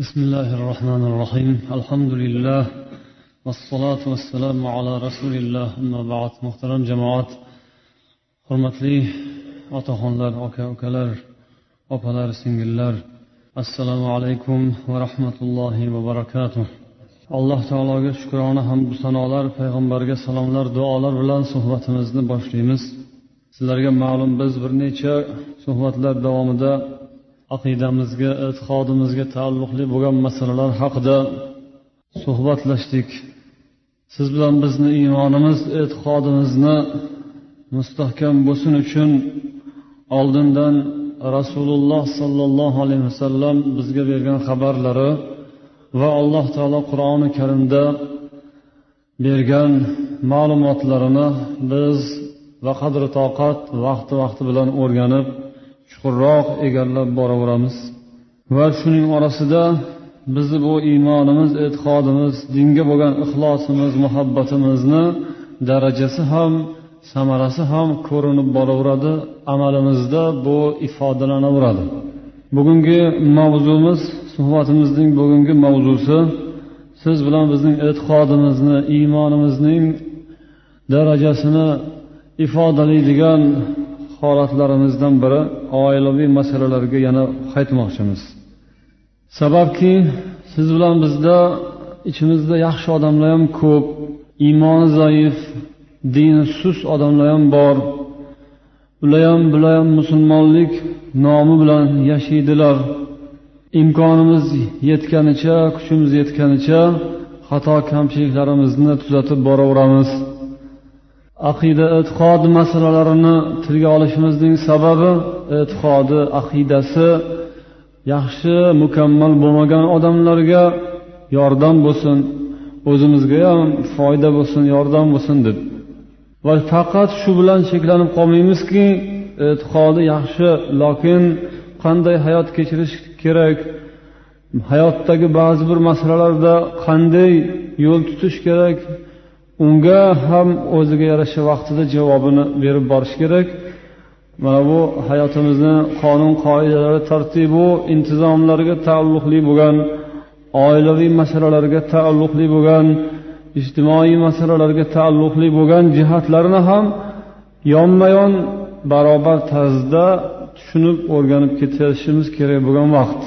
بسم الله الرحمن الرحيم الحمد لله والصلاة والسلام على رسول الله أما بعد محترم جماعات hurmatli otaxonlar aka ukalar opalar singillar assalomu alaykum va rahmatullohi va barakatuh alloh taologa shukrona hamdu sanolar payg'ambarga salomlar duolar bilan suhbatimizni boshlaymiz sizlarga ma'lum biz bir necha suhbatlar davomida aqidamizga e'tiqodimizga taalluqli bo'lgan masalalar haqida suhbatlashdik. Siz bilan bizni iymonimiz e'tiqodimizni mustahkam bo'lsin uchun oldindan rasululloh sollallohu alayhi vasallam bizga bergan xabarlari va alloh taolo qur'oni karimda bergan ma'lumotlarini biz va qadri toqat vaqti vaqti bilan o'rganib chuqurroq egallab boraveramiz. Va shuning orasida bizni bu iymonimiz e'tiqodimiz dinga bo'lgan ixlosimiz muhabbatimizni darajasi ham samarasi ham ko'rinib boraveradi amalimizda bu ifodalanaveradi. Bugungi mavzumiz suhbatimizning bugungi mavzusi siz bilan bizning e'tiqodimizni iymonimizning darajasini ifodalaydigan holatlarimizdan biri oilaviy masalalarga yana qaytmoqchimiz. Sababki siz bilan bizda ichimizda yaxshi odamlar ham ko'p iymoni zaif dini sus odamlar ham bor. Ular ham bular ham musulmonlik nomi bilan yashaydilar. Imkonimiz yetganicha kuchimiz yetganicha xato kamchiliklarimizni tuzatib boraveramiz. Aqida e'tiqod masalalarini tilga olishimizning sababi e'tiqodi aqidasi yaxshi mukammal bo'lmagan odamlarga yordam bo'lsin o'zimizga ham foyda bo'lsin yordam bo'lsin deb. Va faqat shu bilan cheklanib qolmaymizki e'tiqodi yaxshi lokin qanday hayot kechirish kerak? Hayotdagi ba'zi bir masalalarda qanday yo'l tutish kerak? Unga ham o'ziga yarasha vaqtida javobini berib borish kerak. Mana bu hayotimizni qonun qoidalari tartibu intizomlarga taalluqli bo'lgan oilaviy masalalarga taalluqli bo'lgan ijtimoiy masalalarga taalluqli bo'lgan jihatlarini ham yonma yon barobar tarzda tushunib o'rganib ketishimiz kerak bo'lgan vaqt.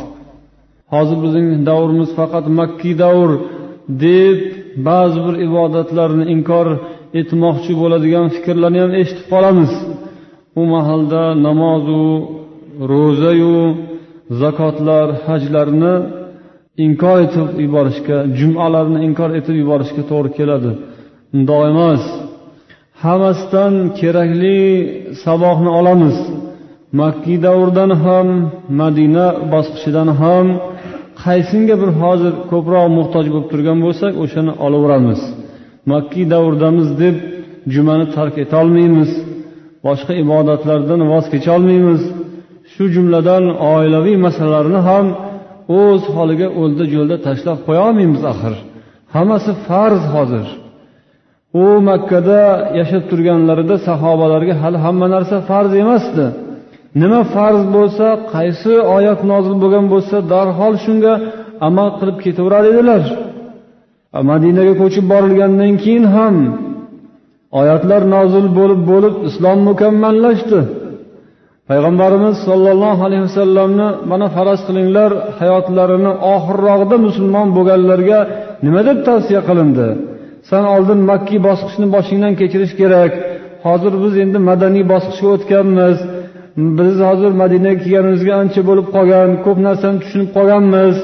Hozir bizning davrimiz faqat makkiy davr. Deb ba'zi bir ibodatlarni inkor etmoqchi bo'ladigan fikrlarni ham eshitib qolamiz. U mahalda namozu ro'zayu zakotlar hajlarni inkor etib yuborishga jumalarni inkor etib yuborishga to'g'ri keladi. Undoq emas hammasidan kerakli saboqni olamiz. Makki davridan ham madina bosqichidan ham qaysinga bir hozir ko'proq muhtoj bo'lib turgan bo'lsak o'shani olaveramiz. Makkiy davrdamiz deb jumani tark etolmaymiz. Boshqa ibodatlardan voz kecholmaymiz. Shu jumladan oilaviy masalalarni ham o'z holiga o'lda jo'lda tashlab qo'yolmaymiz axir. Hammasi farz hozir. U makkada yashab turganlarida sahobalarga hali hamma narsa farz emasdi. Nima farz bo'lsa qaysi oyat nozil bo'lgan bo'lsa darhol shunga amal qilib ketaverar edilar madinaga ko'chib borilgandan keyin ham oyatlar nozil bo'lib bo'lib islom mukammallashdi. Payg'ambarimiz sollallohu alayhi vasallamni mana faraz qilinglar hayotlarini oxirrog'ida musulmon bo'lganlarga nima deb tavsiya qilindi? San oldin makkiy bosqichni boshingdan kechirish kerak. Hozir biz endi madaniy bosqichga o'tganmiz. Biz hozir madinaga kelganimizga ancha bo'lib qolgan ko'p narsani tushunib qolganmiz.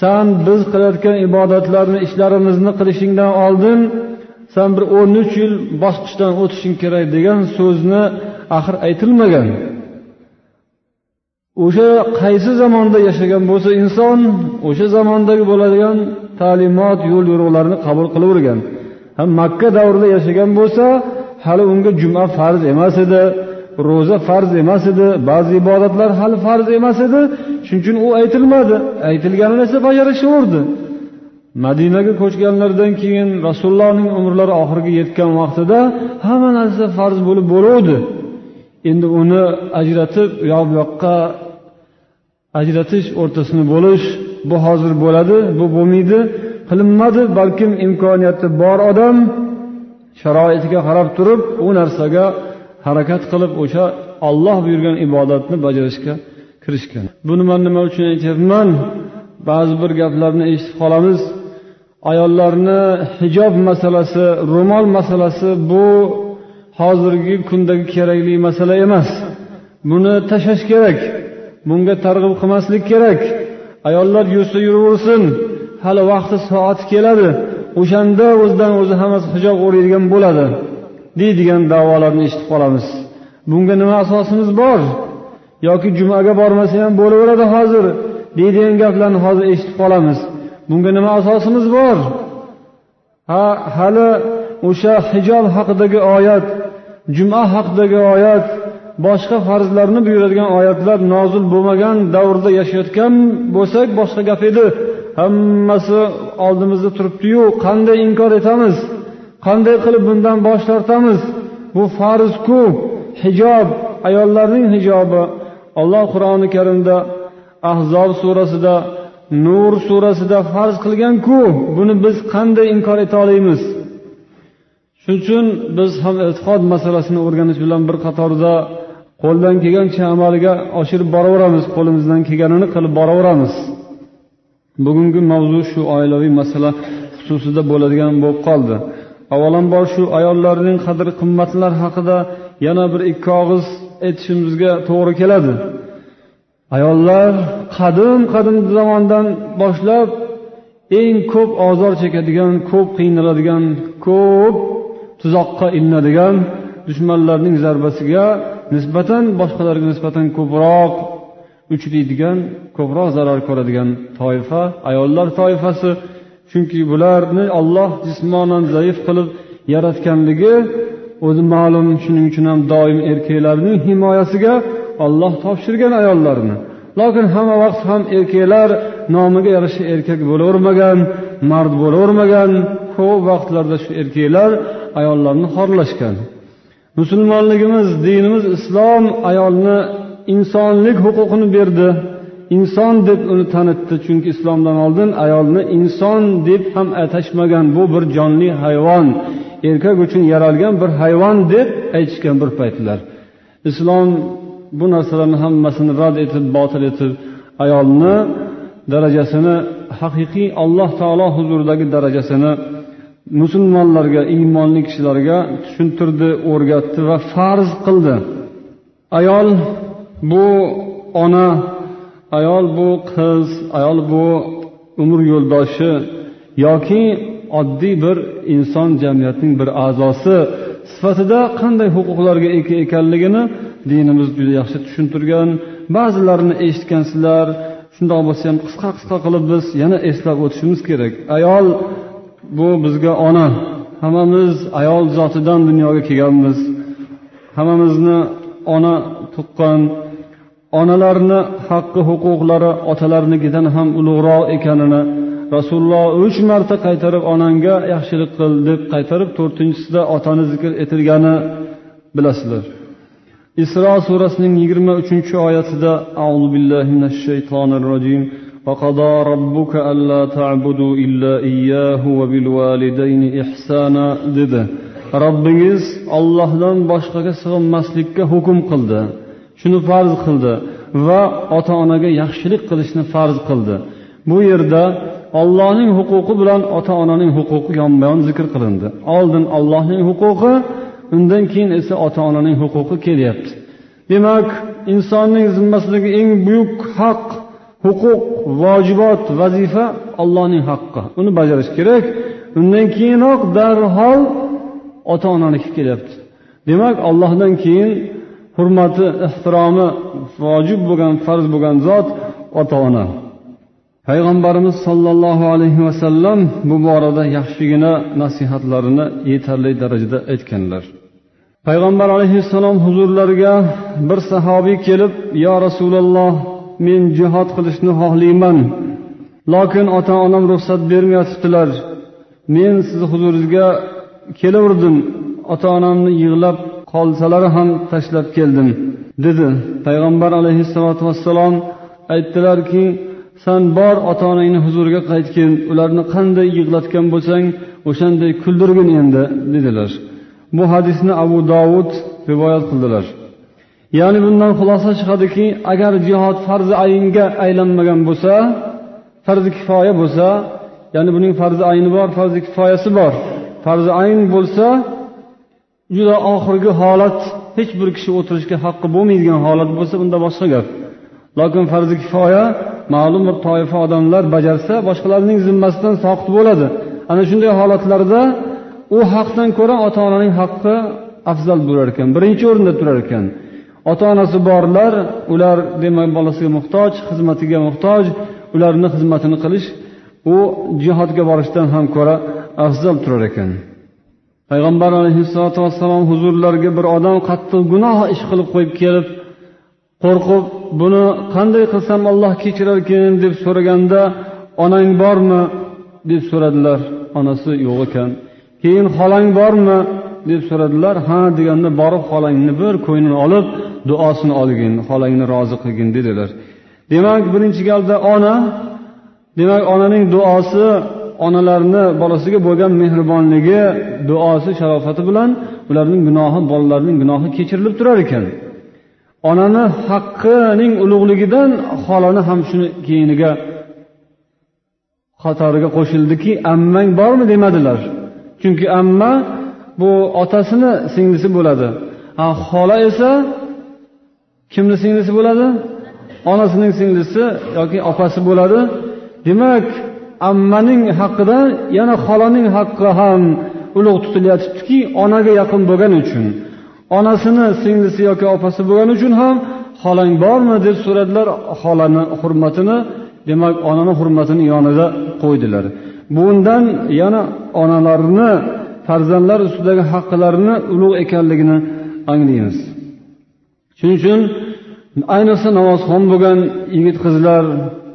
San biz qilayotgan ibodatlarni ishlarimizni qilishingdan oldin san bir o'n uch yil bosqichdan o'tishing kerak degan so'zni axir aytilmagan. O'sha qaysi zamonda yashagan bo'lsa inson o'sha zamondagi bo'ladigan ta'limot yo'l yo'riqlarni qabul qilavergan. Ham makka davrida yashagan bo'lsa hali unga juma farz emas edi. Ro'za farz emas edi. Ba'zi ibodatlar hali farz emas edi. Shuning uchun u aytilmadi. Aytilganini esa bajarishaverdi madinaga ko'chganlaridan keyin rasulullohning umrlari oxiriga yetgan vaqtida hamma narsa farz bo'lib bo'luvdi. Endi uni ajratib u yoq bu yoqqa ajratish o'rtasini bo'lish bu hozir bo'ladi bu bo'lmaydi qilinmadi. Balkim imkoniyati bor odam sharoitiga qarab turib u narsaga harakat qilib o'sha olloh buyurgan ibodatni bajarishga kirishgan. Buni man nima uchun aytyapman? Ba'zi bir gaplarni eshitib qolamiz. Ayollarni hijob masalasi ro'mol masalasi bu hozirgi kundagi kerakli masala emas. Buni tashlash kerak bunga targ'ib qilmaslik kerak. Ayollar yursa yuraversin hali vaqti soati keladi. O'shanda o'zidan o'zi hammasi hijob o'raydigan bo'ladi. Deydigan davolarni eshitib qolamiz. Bunga nima asosimiz bor? Yoki jumaga bormasa ham bo'laveradi hozir deydigan gaplarni hozir eshitib qolamiz. Bunga nima asosimiz bor? Ha hali o'sha hijob haqidagi oyat juma haqidagi oyat boshqa farzlarni buyuradigan oyatlar nozil bo'lmagan davrda yashayotgan bo'lsak boshqa gap edi. Hammasi oldimizda turibdiyu qanday inkor etamiz? Qanday qilib bundan bosh tortamiz? Bu farzku hijob ayollarning hijobi. Alloh qur'oni karimda ahzob surasida nur surasida farz qilganku buni biz qanday inkor eta olamiz shuning uchun biz ham e'tiqod masalasini o'rganish bilan bir qatorda qo'ldan kelgancha amalga oshirib boraveramiz qo'limizdan kelganini qilib boraveramiz. Bugungi mavzu shu oilaviy masala xususida bo'ladigan bo'lib qoldi. Avvalambor shu ayollarning qadr qimmatlari haqida yana bir ikki og'iz aytishimizga to'g'ri keladi. Ayollar qadim qadim zamondan boshlab eng ko'p ozor chekadigan ko'p qiynaladigan ko'p tuzoqqa ilinadigan dushmanlarning zarbasiga nisbatan boshqalarga nisbatan ko'proq uchraydigan ko'proq zarar ko'radigan toifa ayollar toifasi chunki bularni olloh jismonan zaif qilib yaratganligi o'zi ma'lum shuning uchun ham doim erkaklarning himoyasiga olloh topshirgan ayollarni. Lokin hamma vaqt ham erkaklar nomiga yarasha erkak bo'lavermagan mard bo'lavermagan ko'p vaqtlarda shu erkaklar ayollarni xorlashgan. Musulmonligimiz dinimiz islom ayolni insonlik huquqini berdi. Inson deb uni tanitdi chunki islomdan oldin ayolni inson deb ham atashmagan bu bir jonli hayvon erkak uchun yaralgan bir hayvon deb aytishgan bir paytlar. Islom bu narsalarni hammasini rad etib botil etib ayolni darajasini haqiqiy alloh taolo huzuridagi darajasini musulmonlarga iymonli kishilarga tushuntirdi o'rgatdi va farz qildi. Ayol bu ona ayol bu qiz ayol bu umr yo'ldoshi yoki oddiy bir inson jamiyatning bir a'zosi sifatida qanday huquqlarga ega ekanligini dinimiz juda yaxshi tushuntirgan. Ba'zilarini eshitgansizlar. Shundoq bo'lsa ham qisqa qisqa qilib biz yana eslab o'tishimiz kerak. Ayol bu bizga ona. Hammamiz ayol zotidan dunyoga kelganmiz. Hammamizni ona tuqqan onalarni haqqi huquqlari otalarnikidan ham ulug'roq ekanini rasululloh uch marta qaytarib onangga yaxshilik qil deb qaytarib to'rtinchisida otani zikr etilgani bilasizlar isro surasining yigirma uchinchi oyatida auzu billahi minash shaytonir rojim وقضى ربك ألا تعبدوا إلا إياه وبالوالدين إحسانا dedi robbingiz ollohdan boshqaga sig'inmaslikka hukm qildi Shuni farz qildi va ota onaga yaxshilik qilishni farz qildi. Bu yerda ollohning huquqi bilan ota onaning huquqi yonma yon zikr qilindi. Oldin ollohning huquqi undan keyin esa ota onaning huquqi kelyapti. Demak insonning zimmasidagi eng buyuk haq huquq vojibot vazifa allohning haqqi. Uni bajarish kerak. Undan keyinoq darhol ota onaniki kelyapti. Demak allohdan keyin hurmati ehtiromi vojib bo'lgan farz bo'lgan zot ota ona payg'ambarimiz sollallohu alayhi vasallam bu borada yaxshigina nasihatlarini yetarli darajada aytganlar. Payg'ambar alayhissalom huzurlariga bir sahobiy kelib yo rasululloh men jihod qilishni xohlayman lokin ota onam ruxsat bermayotibdilar men sizni huzuringizga kelaverdim. Ota onamni yig'lab qolsalari ham tashlab keldim dedi. Payg'ambar alayhissalotu vassalom aytdilarki san bor ota onangni huzuriga qaytgin ularni qanday yig'latgan bo'lsang o'shanday kuldirgin endi dedilar. Bu hadisni abu dovud rivoyat qildilar. Ya'ni bundan xulosa chiqadiki agar jihod farzi aynga aylanmagan bo'lsa farzi kifoya bo'lsa ya'ni buning farzi ayni bor farzi kifoyasi bor. Farzi ayn bo'lsa juda oxirgi holat hech bir kishi o'tirishga haqqi bo'lmaydigan holat bo'lsa unda boshqa gap. Lokin farzi kifoya ma'lum bir toifa odamlar bajarsa boshqalarning zimmasidan soqit bo'ladi. Ana shunday holatlarda u haqdan ko'ra ota onaning haqqi afzal bo'lar ekan birinchi o'rinda turar ekan. Ota onasi borlar ular demak bolasiga muhtoj xizmatiga muhtoj ularni xizmatini qilish u jihodga borishdan ham ko'ra afzal turar ekan. Payg'ambar alayhissalotu vassalom huzurlariga bir odam qattiq gunoh ish qilib qo'yib kelib qo'rqib buni qanday qilsam olloh kechirarkin deb so'raganda onang bormi? deb so'radilar. Onasi yo'q ekan. Keyin xolang bormi? deb so'radilar. Ha deganda borib xolangni bir ko'nglini olib duosini olgin xolangni rozi qilgin dedilar. Demak birinchi galda ona demak onaning duosi onalarni bolasiga bo'lgan mehribonligi duosi sharofati bilan ularning gunohi bolalarning gunohi kechirilib turar ekan. Onani haqqining ulug'ligidan xolani ham shuni keyiniga qatoriga qo'shildiki ammang bormi demadilar. Chunki amma bu otasini singlisi bo'ladi. Xola esa kimni singlisi bo'ladi? Onasining singlisi yoki opasi bo'ladi. Demak ammaning haqida yana xolaning haqqi ham ulug' tutilyatibdiki onaga yaqin bo'lgani uchun. Onasini singlisi yoki opasi bo'lgani uchun ham xolang bormi deb so'radilar xolani hurmatini demak onani hurmatini yonida qo'ydilar. Bundan yana onalarni farzandlar ustidagi haqqilarini ulug' ekanligini anglaymiz. Shuning uchun ayniqsa namozxon bo'lgan yigit qizlar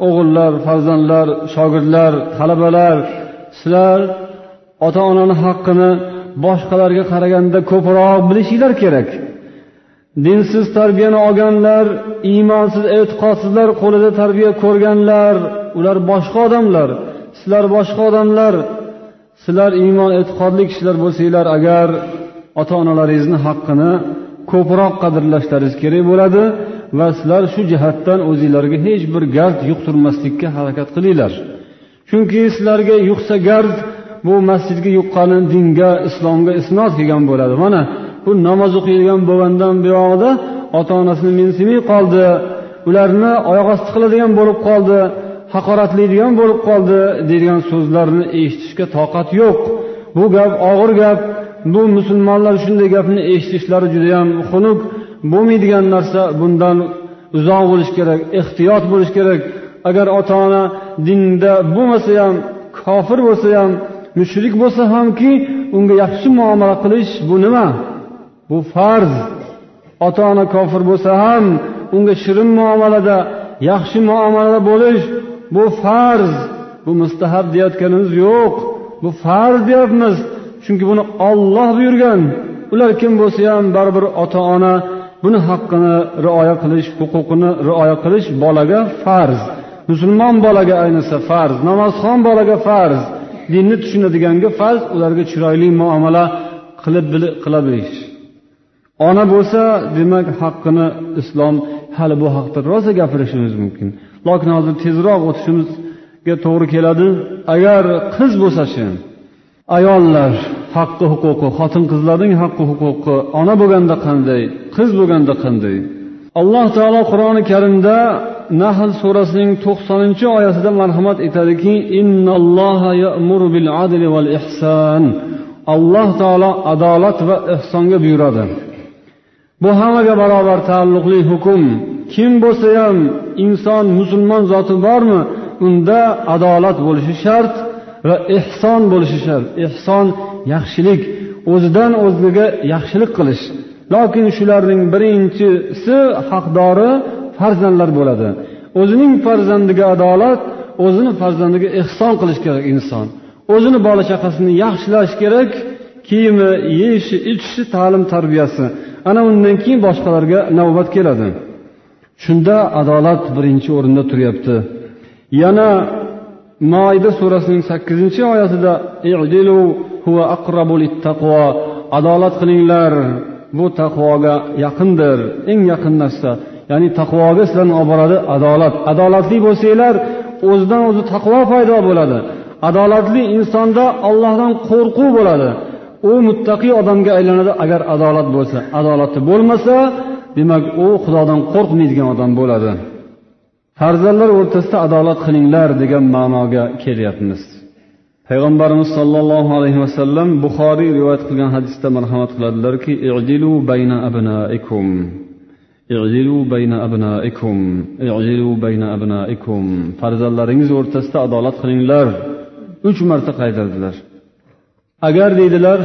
o'g'illar farzandlar shogirdlar talabalar sizlar ota onani haqqini boshqalarga qaraganda ko'proq bilishinglar kerak. Dinsiz tarbiyani olganlar iymonsiz e'tiqodsizlar qo'lida tarbiya ko'rganlar ular boshqa odamlar sizlar boshqa odamlar sizlar iymon e'tiqodli kishilar bo'lsanglar agar ota onalaringizni haqqini ko'proq qadrlashlaringiz kerak bo'ladi. Va sizlar shu jihatdan o'zinglarga hech bir gard yuqtirmaslikka harakat qilinglar. Chunki sizlarga yuqsa gard bu masjidga yuqqani dinga islomga isnod kelgan bo'ladi. Mana bu namoz o'qiydigan bo'lgandan buyog'ida ota onasini mensimay qoldi. Ularni oyoq osti qiladigan bo'lib qoldi haqoratlaydigan bo'lib qoldi deydigan so'zlarni eshitishga toqat yo'q. Bu gap og'ir gap. Bu musulmonlar shunday gapni eshitishlari judayam xunuk. Bo'lmaydigan narsa bundan uzoq bo'lish kerak ehtiyot bo'lish kerak. Agar ota ona dinda bo'lmasa ham kofir bo'lsa ham mushrik bo'lsa hamki unga yaxshi muomala qilish bu nima? Bu farz. Ota ona kofir bo'lsa ham unga shirin muomalada yaxshi muomalada bo'lish bu farz. Bu mustahab deyayotganimiz yo'q. Bu farz deyapmiz. Chunki buni olloh buyurgan. Ular kim bo'lsa ham baribir ota ona buni haqqini rioya qilish huquqini rioya qilish bolaga farz. Musulmon bolaga ayniqsa farz namozxon bolaga farz dinni tushunadiganga farz ularga chiroyli muomala qilib qila bilish ona bo'lsa demak haqqini islom hali bu haqda rosa gapirishimiz mumkin. Lokin hozir tezroq o'tishimizga to'g'ri keladi. Agar qiz bo'lsachi ayollar haqqi huquqi xotin qizlarning haqqi huquqi ona bo'lganda qanday qiz bo'lganda qanday alloh taolo qur'oni karimda nahl surasining to'qsoninchi oyatida marhamat etadiki alloh taolo adolat va ehsonga buyuradi bu hammaga barobar taalluqli hukm kim bo'lsa ham inson musulmon zoti bormi unda adolat bo'lishi shart va ehson bo'lishi shart. Ehson yaxshilik o'zidan o'ziga yaxshilik qilish. Lokin shularning birinchisi haqdori farzandlar bo'ladi. O'zining farzandiga adolat o'zini farzandiga ehson qilish kerak inson. O'zini bola chaqasini yaxshilash kerak kiyimi yeyishi ichishi ta'lim tarbiyasi. Ana undan keyin boshqalarga navbat keladi. Shunda adolat birinchi o'rinda turyapti. Yana moida surasining sakkizinchi oyatida adolat qilinglar. Bu taqvoga yaqindir. Eng yaqin narsa. Ya'ni taqvoga sizlarni olib boradi adolat. Adolatli bo'lsanglar o'zidan o'zi taqvo paydo bo'ladi. Adolatli insonda ollohdan qo'rquv bo'ladi. U muttaqiy odamga aylanadi agar adolat bo'lsa. Adolati bo'lmasa demak u xudodan qo'rqmaydigan odam bo'ladi. Farzandlar o'rtasida adolat qilinglar degan ma'noga kelyapmiz. Payg'ambarimiz sollallohu alayhi vasallam buxoriy rivoyat qilgan hadisda marhamat qiladilarki bayna abnaikum. Bayna abnaikum. Bayna abnaikum. Farzandlaringiz o'rtasida adolat qilinglar. Uch marta qaytardilar. Agar deydilar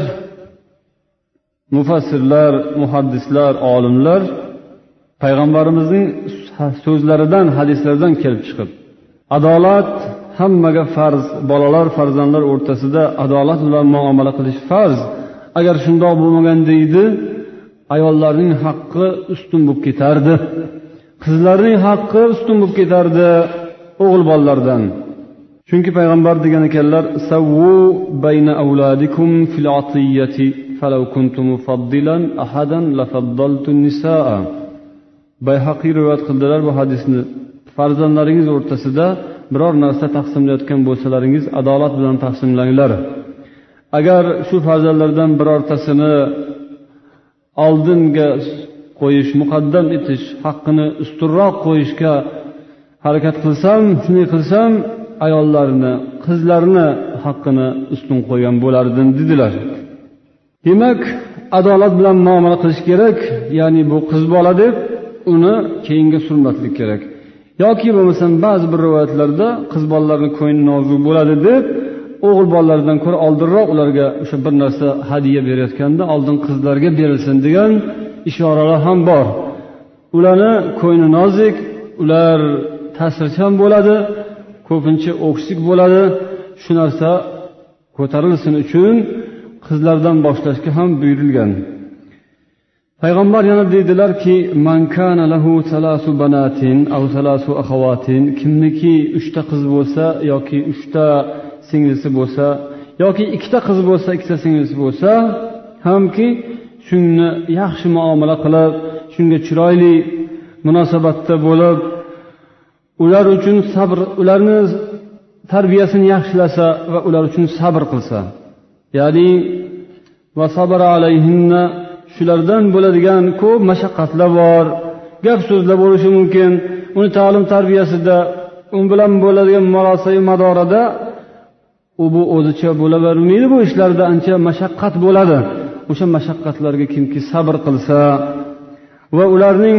mufassirlar muhaddislar olimlar payg'ambarimizning so'zlaridan hadislardan kelib chiqib adolat hammaga farz bolalar farzandlar o'rtasida adolat bilan muomala qilish farz. Agar shundoq bo'lmagan deydi ayollarning haqqi ustun bo'lib ketardi. Qizlarning haqqi ustun bo'lib ketardi o'g'il bolalardan. Chunki payg'ambar degan ekanlar savvu bayna avladikum fil atiyati falau kuntu mufaddilan ahadan lafaddaltu nisaa. Bayhaqiy rivoyat qildilar bu hadisni. Farzandlaringiz o'rtasida biror narsa taqsimlayotgan bo'lsalaringiz adolat bilan taqsimlanglar. Agar shu farzandlardan birortasini oldinga qo'yish muqaddam etish haqqini ustunroq qo'yishga harakat qilsam shunday qilsam ayollarni qizlarni haqqini ustun qo'ygan bo'lardim dedilar. Demak adolat bilan muomala qilish kerak ya'ni bu qiz bola deb uni keyinga surmaslik kerak. Yoki bo'lmasam ba'zi bir rivoyatlarda qiz bolalarni ko'ngli nozik bo'ladi deb o'g'il bolalardan ko'ra oldinroq ularga o'sha bir narsa hadya berayotganda oldin qizlarga berilsin degan ishoralar ham bor. Ularni ko'ngli nozik ular ta'sirchan bo'ladi ko'pincha o'ksik bo'ladi. Shu narsa ko'tarilsin uchun qizlardan boshlashga ham buyurilgan. Payg'ambar yana deydilarki kimniki uchta qiz bo'lsa yoki uchta singlisi bo'lsa yoki ikkita qiz bo'lsa ikkita singlisi bo'lsa hamki shuni yaxshi muomala qilib shunga chiroyli munosabatda bo'lib ular uchun sabr ularni tarbiyasini yaxshilasa va ular uchun sabr qilsa. Ya'ni va sabr alayhinna shulardan bo'ladigan ko'p mashaqqatlar bor gap so'zlar bo'lishi mumkin. Uni ta'lim tarbiyasida u bilan bo'ladigan murosai madorada u bu o'zicha bo'lavermaydi bu ishlarda ancha mashaqqat bo'ladi. O'sha mashaqqatlarga kimki sabr qilsa va ularning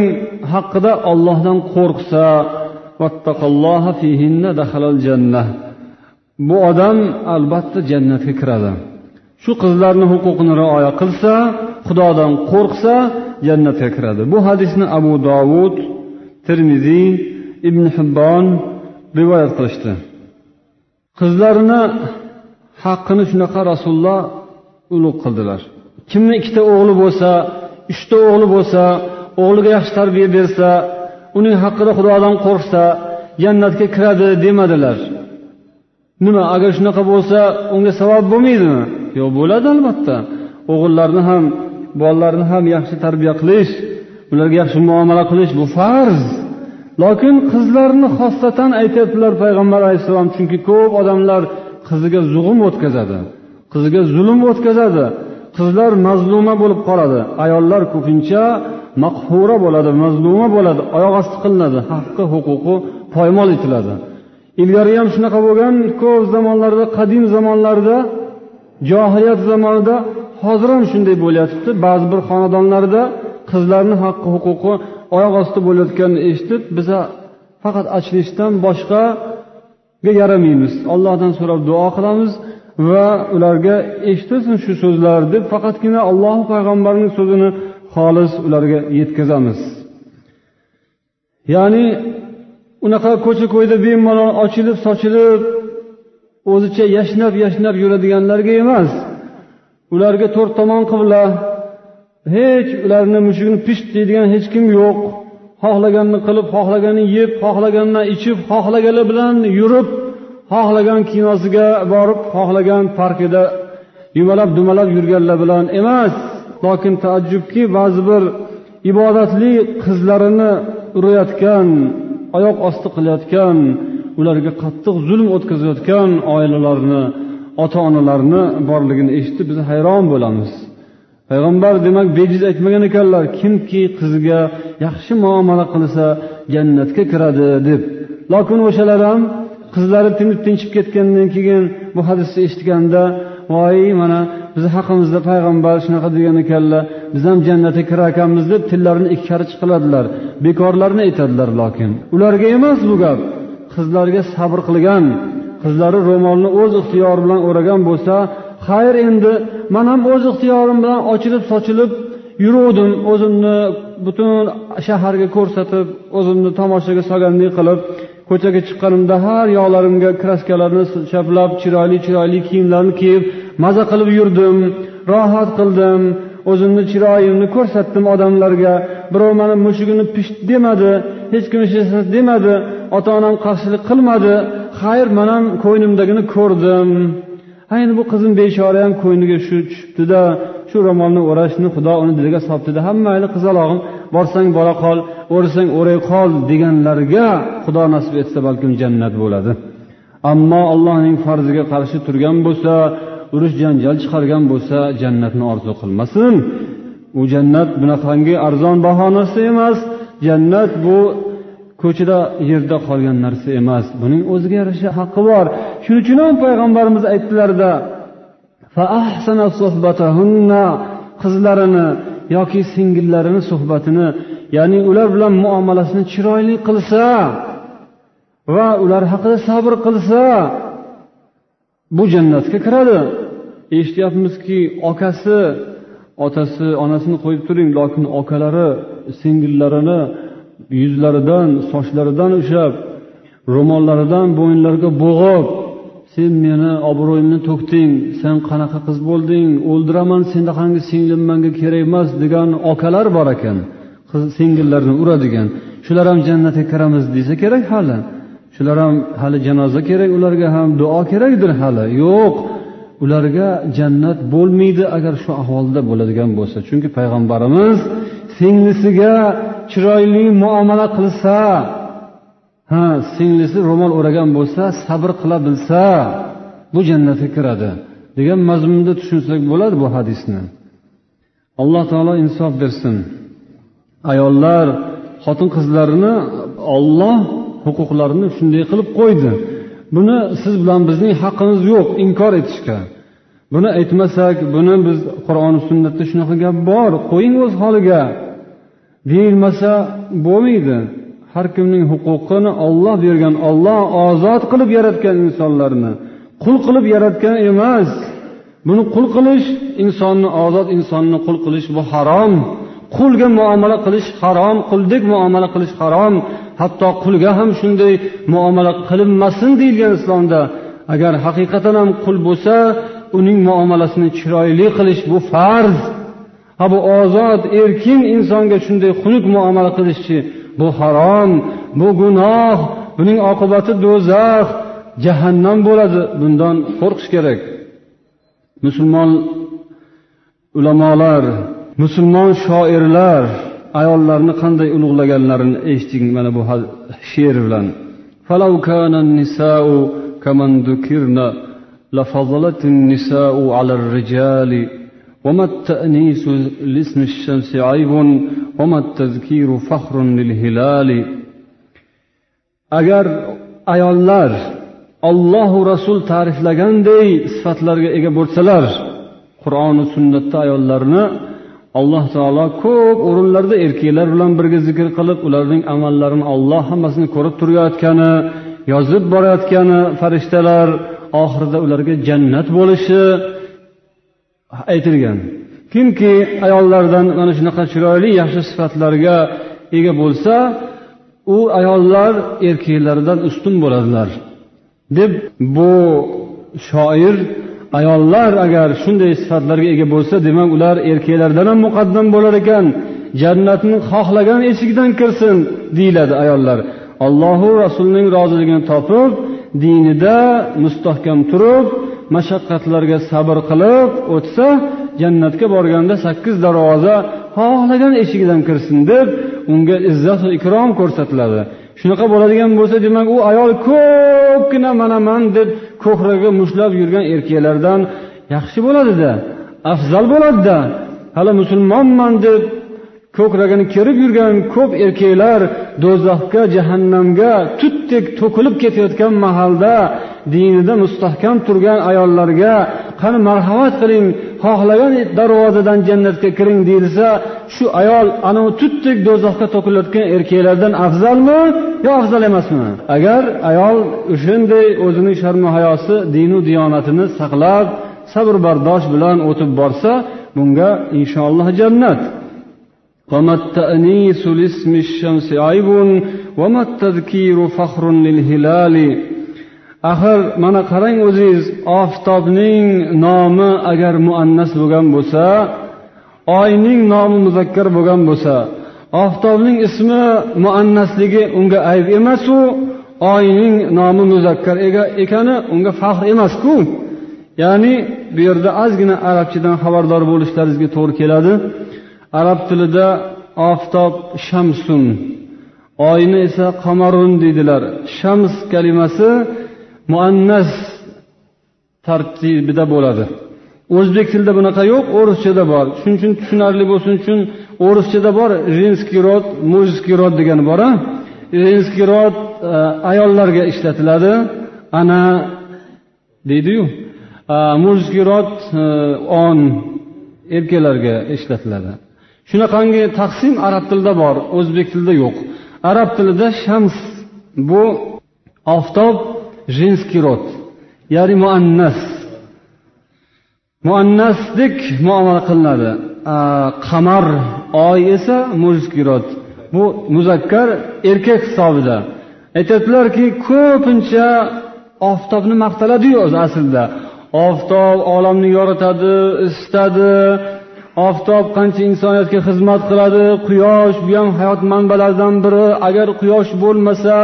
haqida ollohdan qo'rqsa bu odam albatta jannatga kiradi. Shu qizlarni huquqini rioya qilsa xudodan qo'rqsa jannatga kiradi. Bu hadisni abu dovud termiziy ibn hibbon rivoyat qilishdi. Qizlarini haqqini shunaqa rasululloh ulug' qildilar. Kimni ikkita o'g'li bo'lsa uchta o'g'li bo'lsa o'g'liga yaxshi tarbiya bersa uning haqida xudodan qo'rqsa jannatga kiradi demadilar. Nima agar shunaqa bo'lsa unga savob bo'lmaydimi? Yo'q bo'ladi albatta. O'g'illarni ham bolalarni ham yaxshi tarbiya qilish ularga yaxshi muomala qilish bu farz. Lokin qizlarni xossatan aytyaptilar payg'ambar alayhissalom chunki ko'p odamlar qiziga zug'um o'tkazadi qiziga zulm o'tkazadi. Qizlar mazluma bo'lib qoladi ayollar ko'pincha maqhura bo'ladi mazluma bo'ladi oyoq osti qilinadi haqqi huquqi poymol etiladi. Ilgari ham shunaqa bo'lgan ko'p zamonlarda qadim zamonlarda johiliyat zamonida hozir ham shunday bo'lyapti. Ba'zi bir xonadonlarda qizlarni haqqi huquqi oyoq osti bo'layotganini eshitib biza faqat achinishdan boshqaga yaramaymiz. Allohdan so'rab duo qilamiz va ularga eshitilsin shu so'zlar deb faqatgina alloh payg'ambarning so'zini xolis ularga yetkazamiz. Ya'ni unaqa ko'cha ko'yda bemalol ochilib sochilib o'zicha yashnab yashnab yuradiganlarga emas ularga to'rt tomon qibla hech ularni mushugini pisht deydigan hech kim yo'q. Xohlaganini qilib xohlaganini yeb xohlaganini ichib xohlagani bilan yurib xohlagan kinosiga borib xohlagan parkida yumalab dumalab yurganlar bilan emas. Lokin taajjubki ba'zi bir ibodatli qizlarini urayotgan oyoq osti qilayotgan ularga qattiq zulm o'tkazayotgan oilalarni ota onalarni borligini eshitib biz hayron bo'lamiz. Payg'ambar demak bejiz aytmagan ekanlar kimki qiziga yaxshi muomala qilsa jannatga kiradi deb. Lokin o'shalar ham qizlari tinib tinchib ketgandan keyin bu hadisni eshitganda voy mana bizni haqimizda payg'ambar shunaqa degan ekanlar biz ham jannatga kirar ekanmiz deb tillarini ikki karich qiladilar bekorlarni aytadilar lokin ularga emas bu gap qizlarga sabr qilgan qizlari ro'molni o'z ixtiyori bilan o'ragan bo'lsa xayr endi man ham o'z ixtiyorim bilan ochilib sochilib yuruvdim. O'zimni butun shaharga ko'rsatib o'zimni tomoshaga solgandek qilib ko'chaga chiqqanimda har yoqlarimga kraskalarni chaplab chiroyli chiroyli kiyimlarni kiyib maza qilib yurdim rohat qildim o'zimni chiroyimni ko'rsatdim odamlarga. Birov mani mushugini pisht demadi hech kim hech narsa demadi ota onam qarshilik qilmadi. Xayr man ham ko'nglimdagini ko'rdim. Ha endi bu qizim bechora ham ko'ngliga shu tushibdida shu ro'molni o'rashni xudo uni diliga solibdida. Ha mayli qizalog'im borsang bora qol o'rsang o'ray qol deganlarga xudo nasib etsa balkim jannat bo'ladi. Ammo allohning farziga qarshi turgan bo'lsa urush janjal chiqargan bo'lsa jannatni orzu qilmasin. U jannat bunaqangi arzon bahonasi emas. Jannat bu ko'chada yerda qolgan narsa emas. Buning o'ziga yarasha haqqi bor. Shuning uchun ham payg'ambarimiz aytdilarda qizlarini yoki singillarini suhbatini ya'ni ular bilan muomalasini chiroyli qilsa va ular haqida sabr qilsa bu jannatga kiradi. Eshityapmizki okasi otasi onasini qo'yib turing lokin okalari singillarini yuzlaridan sochlaridan ushlab ro'mollaridan bo'yinlariga bo'g'ib sen meni obro'yimni to'kding sen qanaqa qiz bo'lding o'ldiraman senaqangi singlim manga kerak emas degan okalar bor ekan qiz singillarni uradigan. Shular ham jannatga kiramiz desa kerak hali. Shular ham hali janoza kerak ularga ham duo kerakdir hali. Yo'q ularga jannat bo'lmaydi agar shu ahvolda bo'ladigan bo'lsa. Chunki payg'ambarimiz singlisiga chiroyli muomala qilsa ha singlisi ro'mol o'ragan bo'lsa sabr qila bilsa bu jannatga kiradi. Degan mazmunda tushunsak bo'ladi bu hadisni. Alloh taolo insof bersin. Ayollar xotin qizlarini olloh huquqlarini shunday qilib qo'ydi. Buni siz bilan bizning haqqimiz yo'q inkor etishga. Buni aytmasak buni biz qur'oni sunnatda shunaqa gap bor qo'ying o'z holiga. Deyilmasa bo'lmaydi. Har kimning huquqini olloh bergan olloh ozod qilib yaratgan insonlarni qul qilib yaratgan emas. Buni qul qilish insonni ozod insonni qul qilish bu harom. Qulga muomala qilish harom quldek muomala qilish harom. Hatto qulga ham shunday muomala qilinmasin deyilgan islomda. Agar haqiqatan ham qul bo'lsa uning muomalasini chiroyli qilish bu farz. ha bu ozod erkin insonga shunday xunuk muomala qilishchi bu harom bu gunoh buning oqibati do'zax jahannam bo'ladi bundan qo'rqish kerak musulmon ulamolar musulmon shoirlar ayollarni qanday ulug'laganlarini eshiting mana bu she'r bilan فلو كان النساء كمن ذكرن لفضلت النساء على الرجال وما التأنيس لاسم الشمس عيب وما التذكير فخر للهلال agar ayollar ollohu rasul ta'riflaganday sifatlarga ega bo'lsalar qur'oni sunnatda ayollarni alloh taolo ko'p o'rinlarda erkaklar bilan birga zikr qilib ularning amallarini olloh hammasini ko'rib turayotgani yozib borayotgani farishtalar oxirida ularga jannat bo'lishi aytilgan. Kimki ayollardan mana shunaqa chiroyli yaxshi sifatlarga ega bo'lsa u ayollar erkaklardan ustun bo'ladilar. Deb bu shoir ayollar agar shunday sifatlarga ega bo'lsa demak ular erkaklardan ham muqaddam bo'lar ekan. Jannatni xohlagan eshigidan kirsin deyiladi ayollar. Allohu rasulining roziligini topib dinida mustahkam turib mashaqqatlarga sabr qilib o'tsa jannatga borganda sakkiz darvoza xohlagan eshigidan kirsin deb unga izzat ikrom ko'rsatiladi. Shunaqa bo'ladigan bo'lsa demak u ayol ko'pgina mana man deb ko'kragiga mushlab yurgan erkaklardan yaxshi bo'ladida afzal bo'ladida hali musulmonman deb ko'kragini kerib yurgan ko'p erkaklar do'zaxga jahannamga tutdek to'kilib ketayotgan mahalda dinida mustahkam turgan ayollarga qani marhamat qiling xohlagan darvozadan jannatga kiring deyilsa shu ayol anavi tutdek do'zaxga to'kilayotgan erkaklardan afzalmi yo afzal emasmi agar ayol o'shanday o'zining sharmu hayosi dinu diyonatini saqlab sabr bardosh bilan o'tib borsa bunga inshaalloh jannat وما التأنيس لاسم الشمس عيب وما التذكير فخر للهلال axir mana qarang o'zingiz oftobning nomi agar muannas bo'lgan bo'lsa oyning nomi muzakkar bo'lgan bo'lsa oftobning ismi muannasligi unga ayb emasu oyning nomi muzakkar ekani unga faxr emasku. Ya'ni bu yerda ozgina arabchadan xabardor bo'lishlaringizga to'g'ri keladi. Arab tilida oftob shamsun oyni esa qamarun deydilar. Shams kalimasi muannas tartibida bo'ladi. O'zbek tilida bunaqa yo'q o'rischada bor. Shuning uchun tushunarli bo'lsin uchun o'rischada bor женский rod мужский rod degani bor a женский rod e, ayollarga ishlatiladi. Ana deydiyu e, mужский rod e, on erkaklarga ishlatiladi. Shunaqangi taqsim arab tilida bor o'zbek tilida yo'q. Arab tilida shams bu oftob женский rod ya'ni muannas muannasdek muomala qilinadi. Qamar oy esa mужский rod bu muzakkar erkak hisobida. Aytyaptilarki ko'pincha oftobni maqtaladiyu o'zi aslida. Oftob olamni yoritadi isitadi. Oftob qancha insoniyatga xizmat qiladi. Quyosh bu ham hayot manbalaridan biri. Agar quyosh bo'lmasa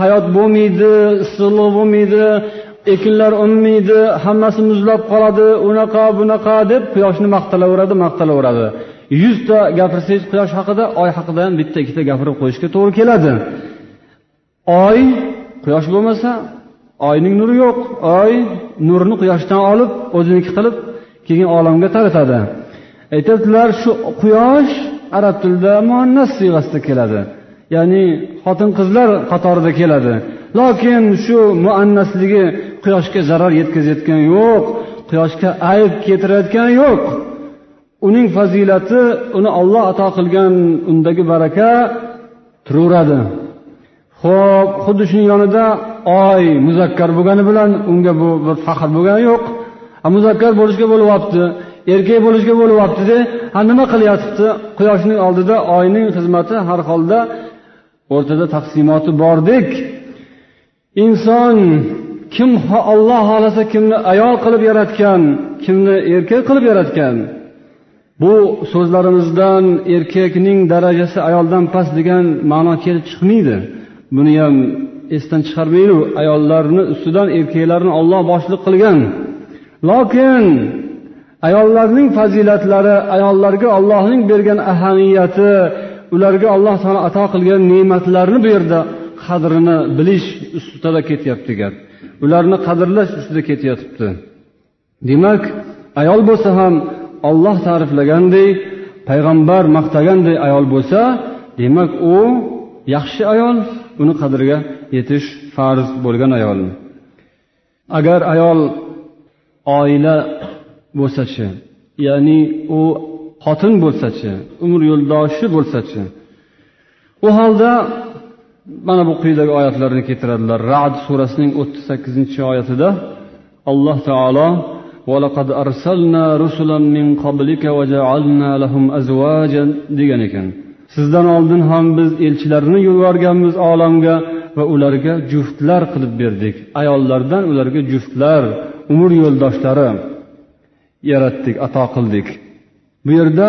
hayot bo'lmaydi issiqlik bo'lmaydi ekinlar unmaydi hammasi muzlab qoladi unaqa bunaqa deb quyoshni maqtalaveradi maqtalaveradi. Yuzta gapirsangiz quyosh haqida oy haqida ham bitta ikkita gapirib qo'yishga to'g'ri keladi. Oy quyosh bo'lmasa oyning nuri yo'q. Oy nurni quyoshdan olib o'ziniki qilib keyin olamga taratadi. Aytadilar shu quyosh arab tilida muannas siyg'asida keladi. Ya'ni xotin qizlar qatorida keladi. Lokin shu muannasligi quyoshga zarar yetkazayotgani yo'q quyoshga ayb keltirayotgani yo'q. Uning fazilati uni olloh ato qilgan undagi baraka turaveradi. Ho'p xuddi shuni yonida oy muzakkar bo'lgani bilan unga bu bir faxr bo'lgani yo'q. Muzakkar bo'lishga bo'lyapti erkak bo'lishga bo'lyaptida ha nima qilyotibdi quyoshning oldida oyning xizmati har holda o'rtada taqsimoti bordek. Inson kim olloh xohlasa kimni ayol qilib yaratgan kimni erkak qilib yaratgan. Bu so'zlarimizdan erkakning darajasi ayoldan past degan ma'no kelib chiqmaydi. Buni ham esdan chiqarmaylik ayollarni ustidan erkaklarni olloh boshliq qilgan. Lokin ayollarning fazilatlari ayollarga ollohning bergan ahamiyati ularga alloh taolo ato qilgan ne'matlarni bu yerda qadrini bilish ustida ketyapti gap. Ularni qadrlash ustida ketyotibdi. Demak ayol bo'lsa ham olloh ta'riflagandek payg'ambar maqtaganday ayol bo'lsa demak u yaxshi ayol uni qadriga yetish farz bo'lgan ayol. Agar ayol oila bo'lsachi ya'ni u xotin bo'lsachi umr yo'ldoshi bo'lsachi u holda mana bu quyidagi oyatlarni keltiradilar rad surasining o'ttiz sakkizinchi oyatida alloh taolo ولقد أرسلنا رسلا من قبلك وجعلنا لهم أزواجا degan ekan sizdan oldin ham biz elchilarni yuborganmiz olamga va ularga juftlar qilib berdik ayollardan ularga juftlar umr yo'ldoshlari yaratdik ato qildik Bu yerda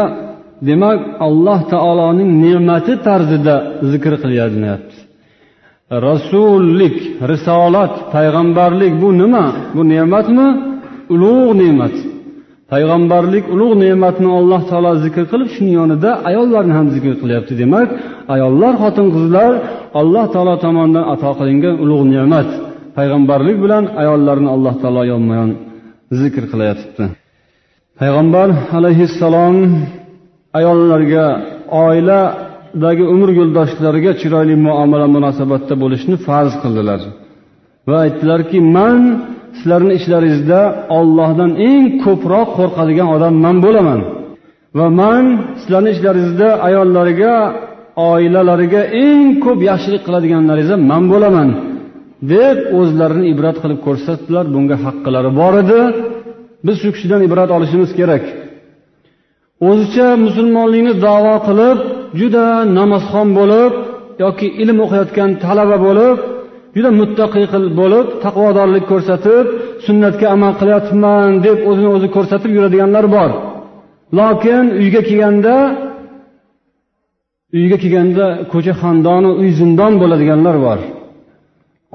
demak alloh taoloning ne'mati tarzida zikr qilyapti rasullik risolat payg'ambarlik bu nima? Bu ne'matmi? Ulug' ne'mat. Payg'ambarlik ulug' ne'matni alloh taolo zikr qilib shuni yonida ayollarni ham zikr qilyapti. Demak ayollar xotin qizlar alloh taolo tomonidan ato qilingan ulug' ne'mat. Payg'ambarlik bilan ayollarni alloh taolo yonma yon zikr qilayotibdi payg'ambar alayhissalom ayollarga oiladagi umr yo'ldoshlariga chiroyli muomala munosabatda bo'lishni farz qildilar. Va aytdilarki man sizlarni ichlaringizda ollohdan eng ko'proq qo'rqadigan odam man bo'laman. Va man sizlarni ichlaringizda ayollariga oilalariga eng ko'p yaxshilik qiladiganlaringiz man bo'laman. deb o'zlarini ibrat qilib ko'rsatdilar. Bunga haqqilari bor edi. Biz shu kishidan ibrat olishimiz kerak. O'zicha musulmonlikni davo qilib juda namozxon bo'lib yoki ilm o'qiyotgan talaba bo'lib juda muttaqiy bo'lib taqvodorlik ko'rsatib sunnatga amal qilyapman deb o'zini o'zi ko'rsatib yuradiganlar bor. Lokin uyga kelganda uyga kelganda ko'cha xandonu uy zindon bo'ladiganlar bor.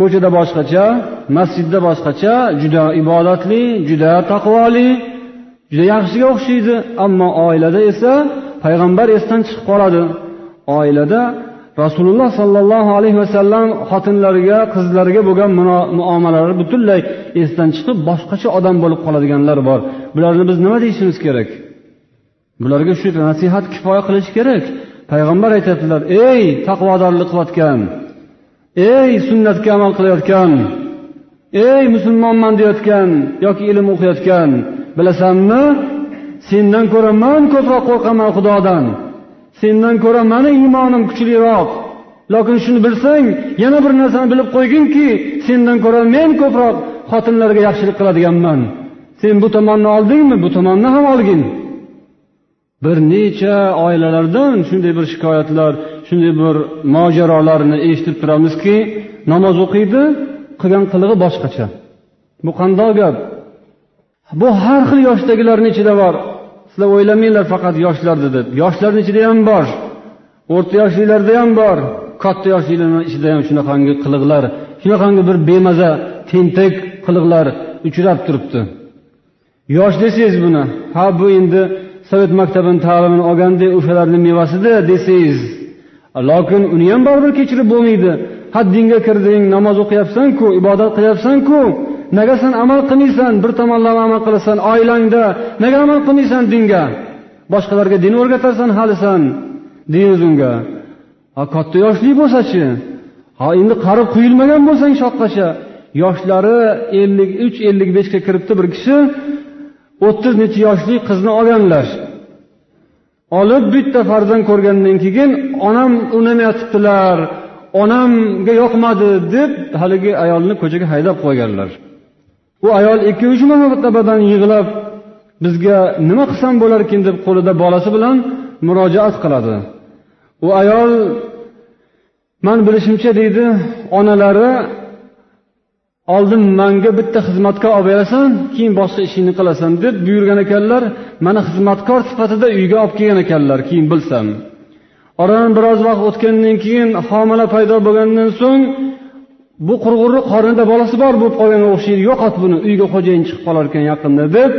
Ko'chada boshqacha masjidda boshqacha juda ibodatli juda taqvoli juda yaxshiga o'xshaydi. Ammo oilada esa payg'ambar esdan chiqib qoladi. Oilada rasululloh sollallohu alayhi vasallam xotinlariga qizlariga bo'lgan muomalalari butunlay esdan chiqib boshqacha odam bo'lib qoladiganlar bor. Bularni biz nima deyishimiz kerak? Bularga shu nasihat kifoya qilish kerak. Payg'ambar aytyaptilar ey taqvodorlik qilayotgan ey sunnatga amal qilayotgan ey musulmonman deyotgan yoki ilm o'qiyotgan bilasanmi? Sendan ko'ra man ko'proq qo'rqaman xudodan. Sendan ko'ra mani iymonim kuchliroq. Lokin shuni bilsang yana bir narsani bilib qo'yginki sendan ko'ra men ko'proq xotinlarga yaxshilik qiladiganman. Sen bu tomonni oldingmi? Bu tomonni ham olgin. Bir necha oilalardan shunday bir shikoyatlar shunday bir mojarolarni eshitib turamizki namoz o'qiydi qilgan qilig'i boshqacha. Bu qandoq gap? Bu har xil yoshdagilarni ichida bor. Sizlar o'ylamanglar faqat yoshlarda deb. Yoshlarni ichida ham bor. O'rta yoshlilarda ham bor. Katta yoshlilarni ichida ham shunaqangi qiliqlar shunaqangi bir bemaza tentak qiliqlar uchrab turibdi. Yosh desangiz buni ha bu endi sovet maktabini ta'limini olgandek o'shalarni mevasida desangiz lokin uni ham baribir kechirib bo'lmaydi. Haddingga kirding namoz o'qiyapsanku ibodat qilyapsanku. Nega sen amal qilmaysan bir tomonlama amal qilasan oilangda? Nega amal qilmaysan dinga? Boshqalarga din o'rgatarsan hali san deymiz unga ha katta yoshli bo'lsachi? Ha endi qari quyilmagan bo'lsang shoqqacha. Yoshlari ellik uch ellik beshga kiribdi bir kishi. O'ttiz necha yoshli qizni olganlar. Olib bitta farzand ko'rgandan keyin onam unamayotibdilar onamga yoqmadi deb haligi ayolni ko'chaga haydab qo'yganlar. U ayol ikki uch martabadan yig'lab bizga nima qilsam bo'larkin? deb qo'lida bolasi bilan murojaat qiladi. U ayol man bilishimcha deydi onalari oldin manga bitta xizmatkor olib berasan keyin boshqa ishingni qilasan deb buyurgan ekanlar mana xizmatkor sifatida uyga olib kelgan ekanlar keyin bilsam. Oradan biroz vaqt o'tgandan keyin homila paydo bo'lgandan so'ng bu qurg'urni qornida bolasi bor bo'lib qolganga o'xshaydi yo'qot buni uyga xo'jayin chiqib qolar ekan yaqinda deb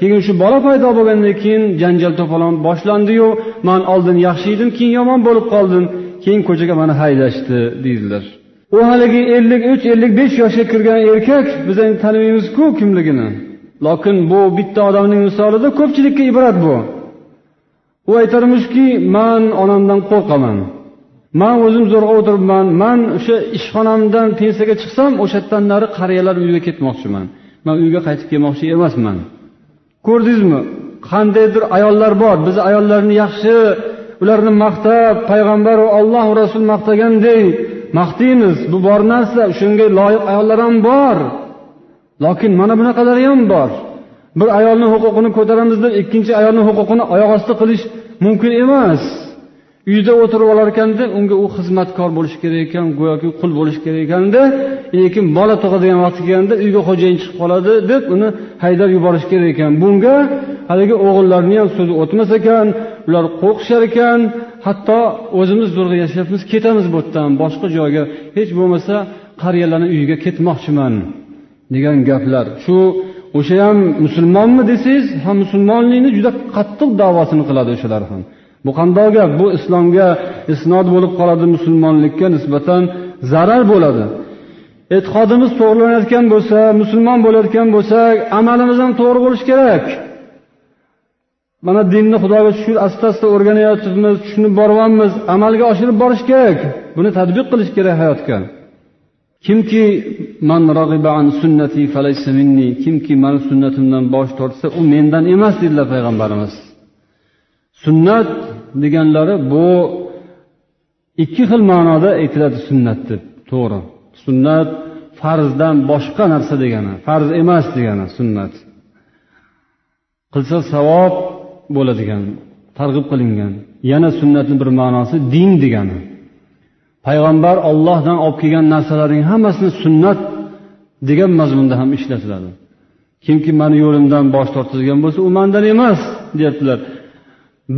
keyin shu bola paydo bo'lgandan keyin janjal to'polon boshlandiyu man oldin yaxshi edim keyin yomon bo'lib qoldim keyin ko'chaga mani haydashdi deydilar. U haligi ellik uch ellik besh yoshga kirgan erkak biz endi tanimaymizku kimligini. Lokin bu bitta odamning misolida ko'pchilikka ibrat bu. U aytarmishki man onamdan qo'rqaman. Man o'zim zo'rg'a o'tiribman. Man o'sha ishxonamdan pensiyaga chiqsam o'sha yerdan nari qariyalar uyiga ketmoqchiman. Man uyga qaytib kelmoqchi emasman. Ko'rdingizmi? Qandaydir ayollar bor. Biz ayollarni yaxshi ularni maqtab payg'ambar va alloh rasul maqtagandek maqtaymiz bu bor narsa shunga loyiq ayollar ham bor. Lokin mana bunaqalari ham bor. Bir ayolni huquqini ko'taramiz deb ikkinchi ayolni huquqini oyoq osti qilish mumkin emas. Uyda o'tirib olar ekanda unga u xizmatkor bo'lishi kerak ekan go'yoki qul bo'lishi kerak ekanda lekin bola tug'adigan vaqti kelganda uyga xo'jayin chiqib qoladi deb uni haydab yuborish kerak ekan. Bunga haligi o'g'illarni ham so'zi o'tmas ekan ular qo'rqishar ekan hatto o'zimiz zo'rg'a yashayapmiz ketamiz bu yerdan boshqa joyga. Hech bo'lmasa qariyalarni uyiga ketmoqchiman degan gaplar. Shu o'sha ham musulmonmi desangiz ha musulmonlikni juda qattiq davosini qiladi o'shalar ham. Bu qandoq gap? Bu islomga isnod bo'lib qoladi musulmonlikka nisbatan zarar bo'ladi. E'tiqodimiz to'g'rilanayotgan bo'lsa musulmon bo'layotgan bo'lsak amalimiz ham to'g'ri bo'lishi kerak. Mana dinni xudoga shukur asta asta o'rganayotibmiz tushunib boryapmiz amalga oshirib borish kerak. Buni tadbiq qilish kerak hayotga. Kimki man an sunnati falaysa minni kimki mani sunnatimdan bosh tortsa u mendan emas dedilar payg'ambarimiz. Sunnat deganlari bu ikki xil ma'noda aytiladi sunnat deb to'g'ri. Sunnat farzdan boshqa narsa degani farz emas degani sunnat. Qilsa savob bo'ladigan targ'ib qilingan yana sunnatni bir ma'nosi din degani. Payg'ambar ollohdan olib kelgan narsalarning hammasini sunnat degan mazmunda ham ishlatiladi. Kimki mani yo'limdan bosh tortadigan bo'lsa u mandan emas deyaptilar.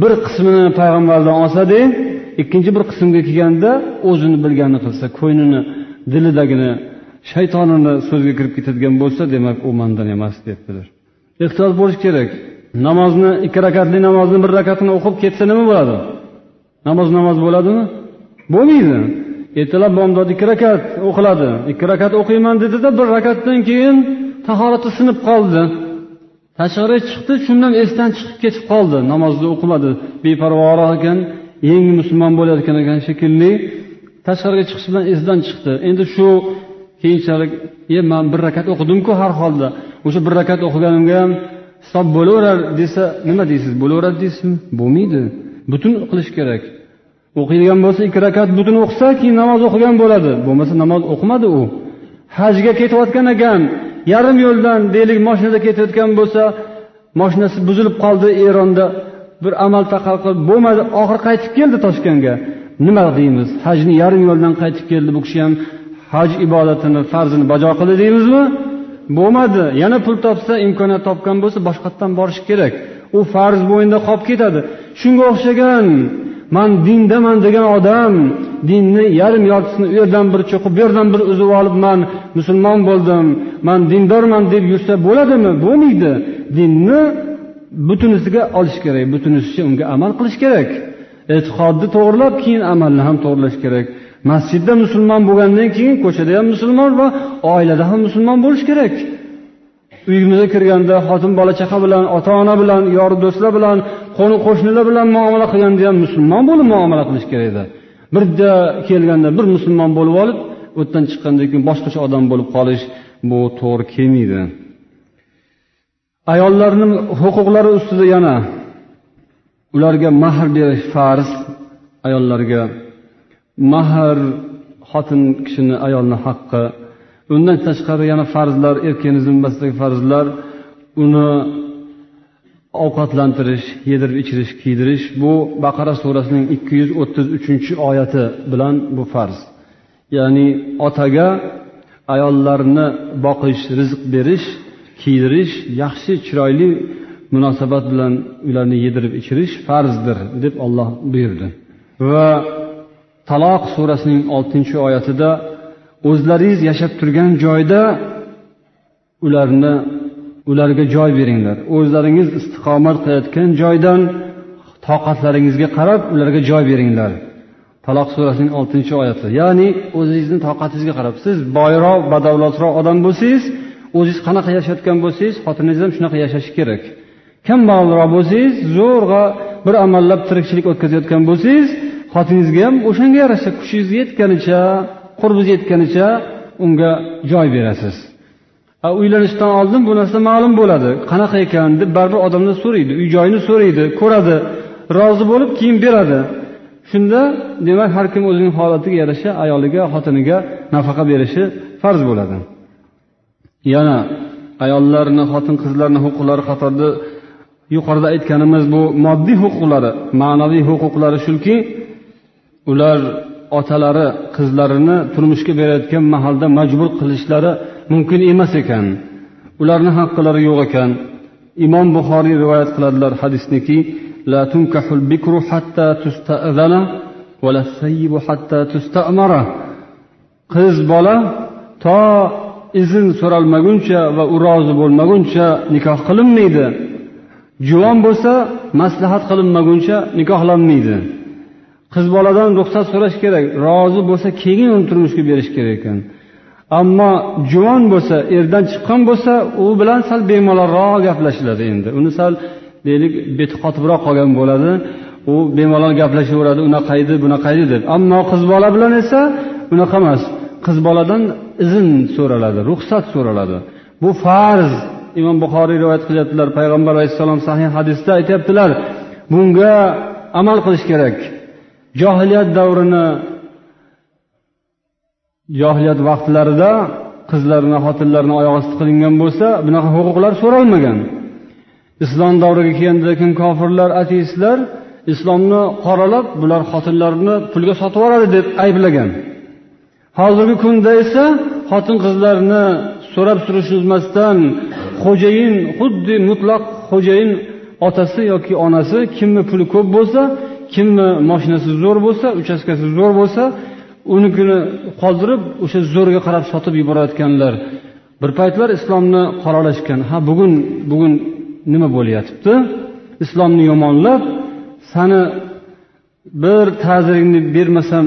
Bir qismini payg'ambardan olsada ikkinchi bir qismga kelganda o'zini bilganini qilsa ko'nglini dilidagini shaytonini so'ziga kirib ketadigan bo'lsa demak u mandan emas debdilar ehtiyot bo'lish kerak. Namozni ikki rakatli namozni bir rakatini o'qib ketsa nima bo'ladi? Namoz namoz bo'ladimi? Bo'lmaydi. Ertalab bomdod ikki rakat o'qiladi. Ikki rakat o'qiyman dedida bir rakatdan keyin tahorati sinib qoldi. Tashqari chiqdi shundan esdan chiqib ketib qoldi. Namozni o'qimadi beparvoroq ekan yangi musulmon bo'layotgan ekan shekilli. Tashqariga chiqish bilan esdan chiqdi. Endi shu keyinchalik e man bir rakat o'qidimku har holda. O'sha bir rakat o'qiganimga ham hisob bo'laverar desa nima deysiz? Bo'laveradi deysizmi? Bo'lmaydi. Butun qilish kerak. O'qiydigan bo'lsa ikki rakat butun o'qisa keyin namoz o'qigan bo'ladi. Bo'lmasa namoz o'qimadi u. Hajga ketayotgan ekan yarim yo'ldan deylik moshinada ketayotgan bo'lsa moshinasi buzilib qoldi eronda. Bir amal taqal qilib bo'lmadi. Oxiri qaytib keldi toshkentga. Nima deymiz? Hajni yarim yo'ldan qaytib keldi bu kishi ham. Haj ibodatini farzini bajo qildi deymizmi? Bo'lmadi. Yana pul topsa imkoniyat topgan bo'lsa boshqatdan borishi kerak. U farz bo'yinda qolib ketadi. Shunga o'xshagan man dindaman degan odam dinni yarim yortisini u yerdan bir cho'qib bu yerdan bir uzib olib man musulmon bo'ldim man dindorman deb yursa bo'ladimi? Bo'lmaydi. Dinni butunisiga olish kerak butunisicha unga amal qilish kerak. E'tiqodni to'g'irlab keyin amalni ham to'g'irlash kerak. Masjidda musulmon bo'lgandan keyin ko'chada ham musulmon va oilada ham musulmon bo'lish kerak. Uyimizga kirganda xotin bola chaqa bilan ota ona bilan yor do'stlar bilan qo'ni qo'shnilar bilan muomala qilganda ham musulmon bo'lib muomala qilish kerak edi. Birda kelganda bir musulmon bo'lib olib u yerdan chiqqandan keyin boshqacha odam bo'lib qolish bu to'g'ri kelmaydi. Ayollarni huquqlari ustida yana ularga mahr berish farz ayollarga mahr xotin kishini ayolni haqqi. Undan tashqari yana farzlar erkakni zimmasidagi farzlar. Uni ovqatlantirish yedirib ichirish kiydirish. Bu baqara surasining ikki yuz o'ttiz uchinchi oyati bilan bu farz. Ya'ni otaga ayollarni boqish rizq berish kiydirish yaxshi chiroyli munosabat bilan ularni yedirib ichirish farzdir deb olloh buyurdi. Va taloq surasining oltinchi oyatida o'zlaringiz yashab turgan joyda ularni ularga joy beringlar. O'zlaringiz istiqomat qilayotgan joydan toqatlaringizga qarab ularga joy beringlar. Taloq surasining oltinchi oyati. Ya'ni o'zingizni toqatingizga qarab siz boyroq badavlatroq odam bo'lsangiz o'zingiz qanaqa yashayotgan bo'lsangiz xotiningiz ham shunaqa yashashi kerak. Kambag'alroq bo'lsangiz zo'rg'a bir amallab tirikchilik o'tkazayotgan bo'lsangiz xotiningizga ham o'shanga yarasha kuchingiz yetganicha qurbingiz yetganicha unga joy berasiz. Uylanishdan oldin bu narsa ma'lum bo'ladi. Qanaqa ekan deb baribir odamlar so'raydi uy joyini so'raydi ko'radi rozi bo'lib keyin beradi. Shunda demak har kim o'zining holatiga yarasha ayoliga xotiniga nafaqa berishi farz bo'ladi. Yana ayollarni xotin qizlarni huquqlari qatorida yuqorida aytganimiz bu moddiy huquqlari ma'naviy huquqlari shuki ular otalari qizlarini turmushga berayotgan mahalda majbur qilishlari mumkin emas ekan ularni haqqilari yo'q ekan imom buxoriy rivoyat qiladilar hadisniki لا تنكح البكر حتى تستأذن ولا الثيب حتى تستأمر qiz bola to izn so'ralmaguncha va u rozi bo'lmaguncha nikoh qilinmaydi juvon bo'lsa maslahat qilinmaguncha nikohlanmaydi Qiz boladan ruxsat so'rash kerak rozi bo'lsa keyin uni turmushga berish kerak ekan. Ammo juvon bo'lsa erdan chiqqan bo'lsa u bilan sal bemalolroq gaplashiladi endi. Uni sal deylik beti qotibroq qolgan bo'ladi. U bemalol gaplashaveradi unaqa edi bunaqa edi deb. Ammo qiz bola bilan esa unaqa emas. Qiz boladan izn so'raladi ruxsat so'raladi. Bu farz. Imom buxoriy rivoyat qilyaptilar payg'ambar alayhissalom sahih hadisda aytyaptilar bunga amal qilish kerak. Johiliyat davrini johiliyat vaqtlarida qizlarni xotinlarni oyoq osti qilingan bo'lsa bunaqa huquqlar so'ralmagan. Islom davriga kelgandan keyin kofirlar ateistlar islomni qoralab bular xotinlarni pulga sotib yuboradi deb ayblagan. Hozirgi kunda esa xotin qizlarni so'rab surishmasdan xo'jayin xuddi mutlaq xo'jayin otasi yoki onasi kimni puli ko'p bo'lsa kimni moshinasi zo'r bo'lsa uchastkasi zo'r bo'lsa unikini qoldirib o'sha zo'rga qarab sotib yuborayotganlar. Bir paytlar islomni qoralashgan. Ha bugun bugun nima bo'layotibdi islomni yomonlab sani bir ta'ziringni bermasam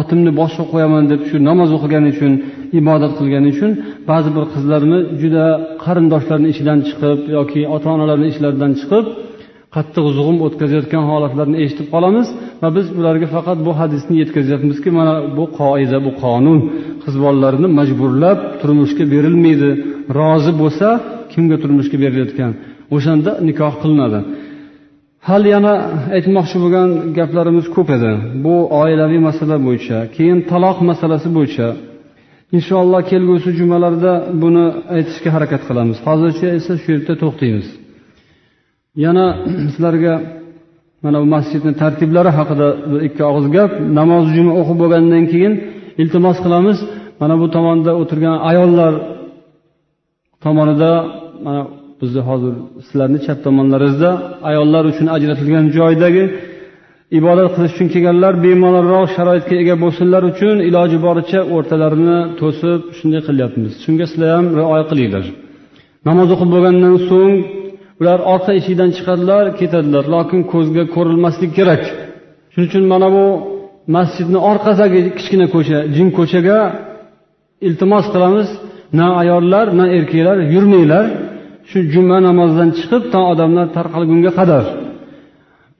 otimni boshqa qo'yaman deb shu namoz o'qigani uchun ibodat qilgani uchun ba'zi bir qizlarni juda qarindoshlarni ichidan chiqib yoki ota onalarni ishlaridan chiqib qattiq zug'um o'tkazayotgan holatlarni eshitib qolamiz va biz ularga faqat bu hadisni yetkazyapmizki mana bu qoida bu qonun qiz bolalarni majburlab turmushga berilmaydi. Rozi bo'lsa kimga turmushga berilayotgan? O'shanda nikoh qilinadi. Hali yana aytmoqchi bo'lgan gaplarimiz ko'p edi. Bu oilaviy masala bo'yicha keyin taloq masalasi bo'yicha. Inshaalloh kelgusi jumalarda buni aytishga harakat qilamiz. Hozircha esa shu yerda to'xtaymiz. Yana sizlarga mana bu masjidni tartiblari haqida ikki og'iz gap. Namoz juma o'qib bo'lgandan keyin iltimos qilamiz. Mana bu tomonda o'tirgan ayollar tomonida mana bizni hozir sizlarni chap tomonlaringizda ayollar uchun ajratilgan joydagi ibodat qilish uchun kelganlar bemalolroq sharoitga ega bo'lsinlar uchun iloji boricha o'rtalarini to'sib shunday qilyapmiz. Shunga sizlar ham rioya qilinglar. Namoz o'qib bo'lgandan so'ng ular orqa eshikdan chiqadilar ketadilar. Lokin ko'zga ko'rinmaslik kerak. Shuning uchun mana bu masjidni orqasidagi kichkina ko'cha jin ko'chaga iltimos qilamiz. Na ayollar na erkaklar yurmanglar. Shu juma namozidan chiqib to odamlar tarqalgunga qadar.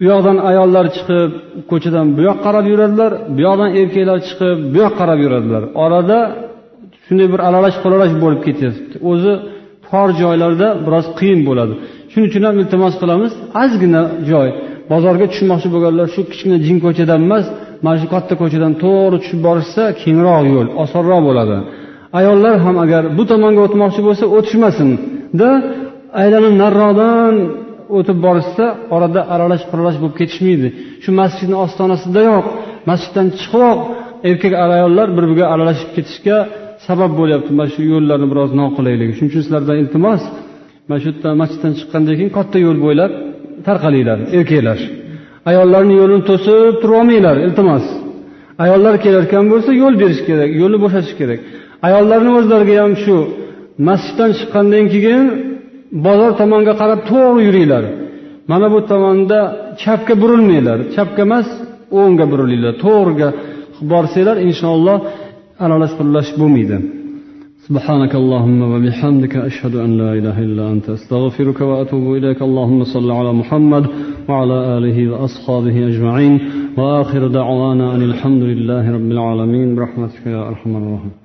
U yoqdan ayollar chiqib ko'chadan bu yoqqa qarab yuradilar bu yoqdan erkaklar chiqib bu yoqqa qarab yuradilar. Orada shunday bir aralash quralash bo'lib ketyapti. O'zi tor joylarda biroz qiyin bo'ladi. Shuning uchun ham iltimos qilamiz. Ozgina joy. Bozorga tushmoqchi bo'lganlar shu kichkina jin ko'chadan emas mana shu katta ko'chadan to'g'ri tushib borishsa kengroq yo'l osonroq bo'ladi. Ayollar ham agar bu tomonga o'tmoqchi bo'lsa o'tishmasinda aylanib nariroqdan o'tib borishsa orada aralash quralash bo'lib ketishmaydi. Shu masjidni ostonasidayoq masjiddan chiqiboq erkak ayollar bir biriga aralashib ketishga sabab bo'lyapti. Mana shu yo'llarni biroz noqulayligi shuning uchun sizlardan iltimos mana shu yerdan masjiddan chiqqandan keyin katta yo'l bo'ylab tarqalinglar erkaklar. Ayollarni yo'lini to'sib turolmanglar iltimos. Ayollar kelayotgan bo'lsa yo'l berish kerak yo'lni bo'shatish kerak. Ayollarni o'zlariga ham shu masjiddan chiqqandan keyin bozor tomonga qarab to'g'ri yuringlar. Mana bu tomonda chapga burilmanglar. Chapga emas o'ngga burilinglar. To'g'riga borsanglar inshaalloh aralash quralash bo'lmaydi. سبحانك اللهم وبحمدك أشهد أن لا إله إلا أنت أستغفرك وأتوب إليك. اللهم صل على محمد وعلى آله وأصحابه أجمعين. وآخر دعوانا أن الحمد لله رب العالمين. برحمتك يا أرحم الراحمين.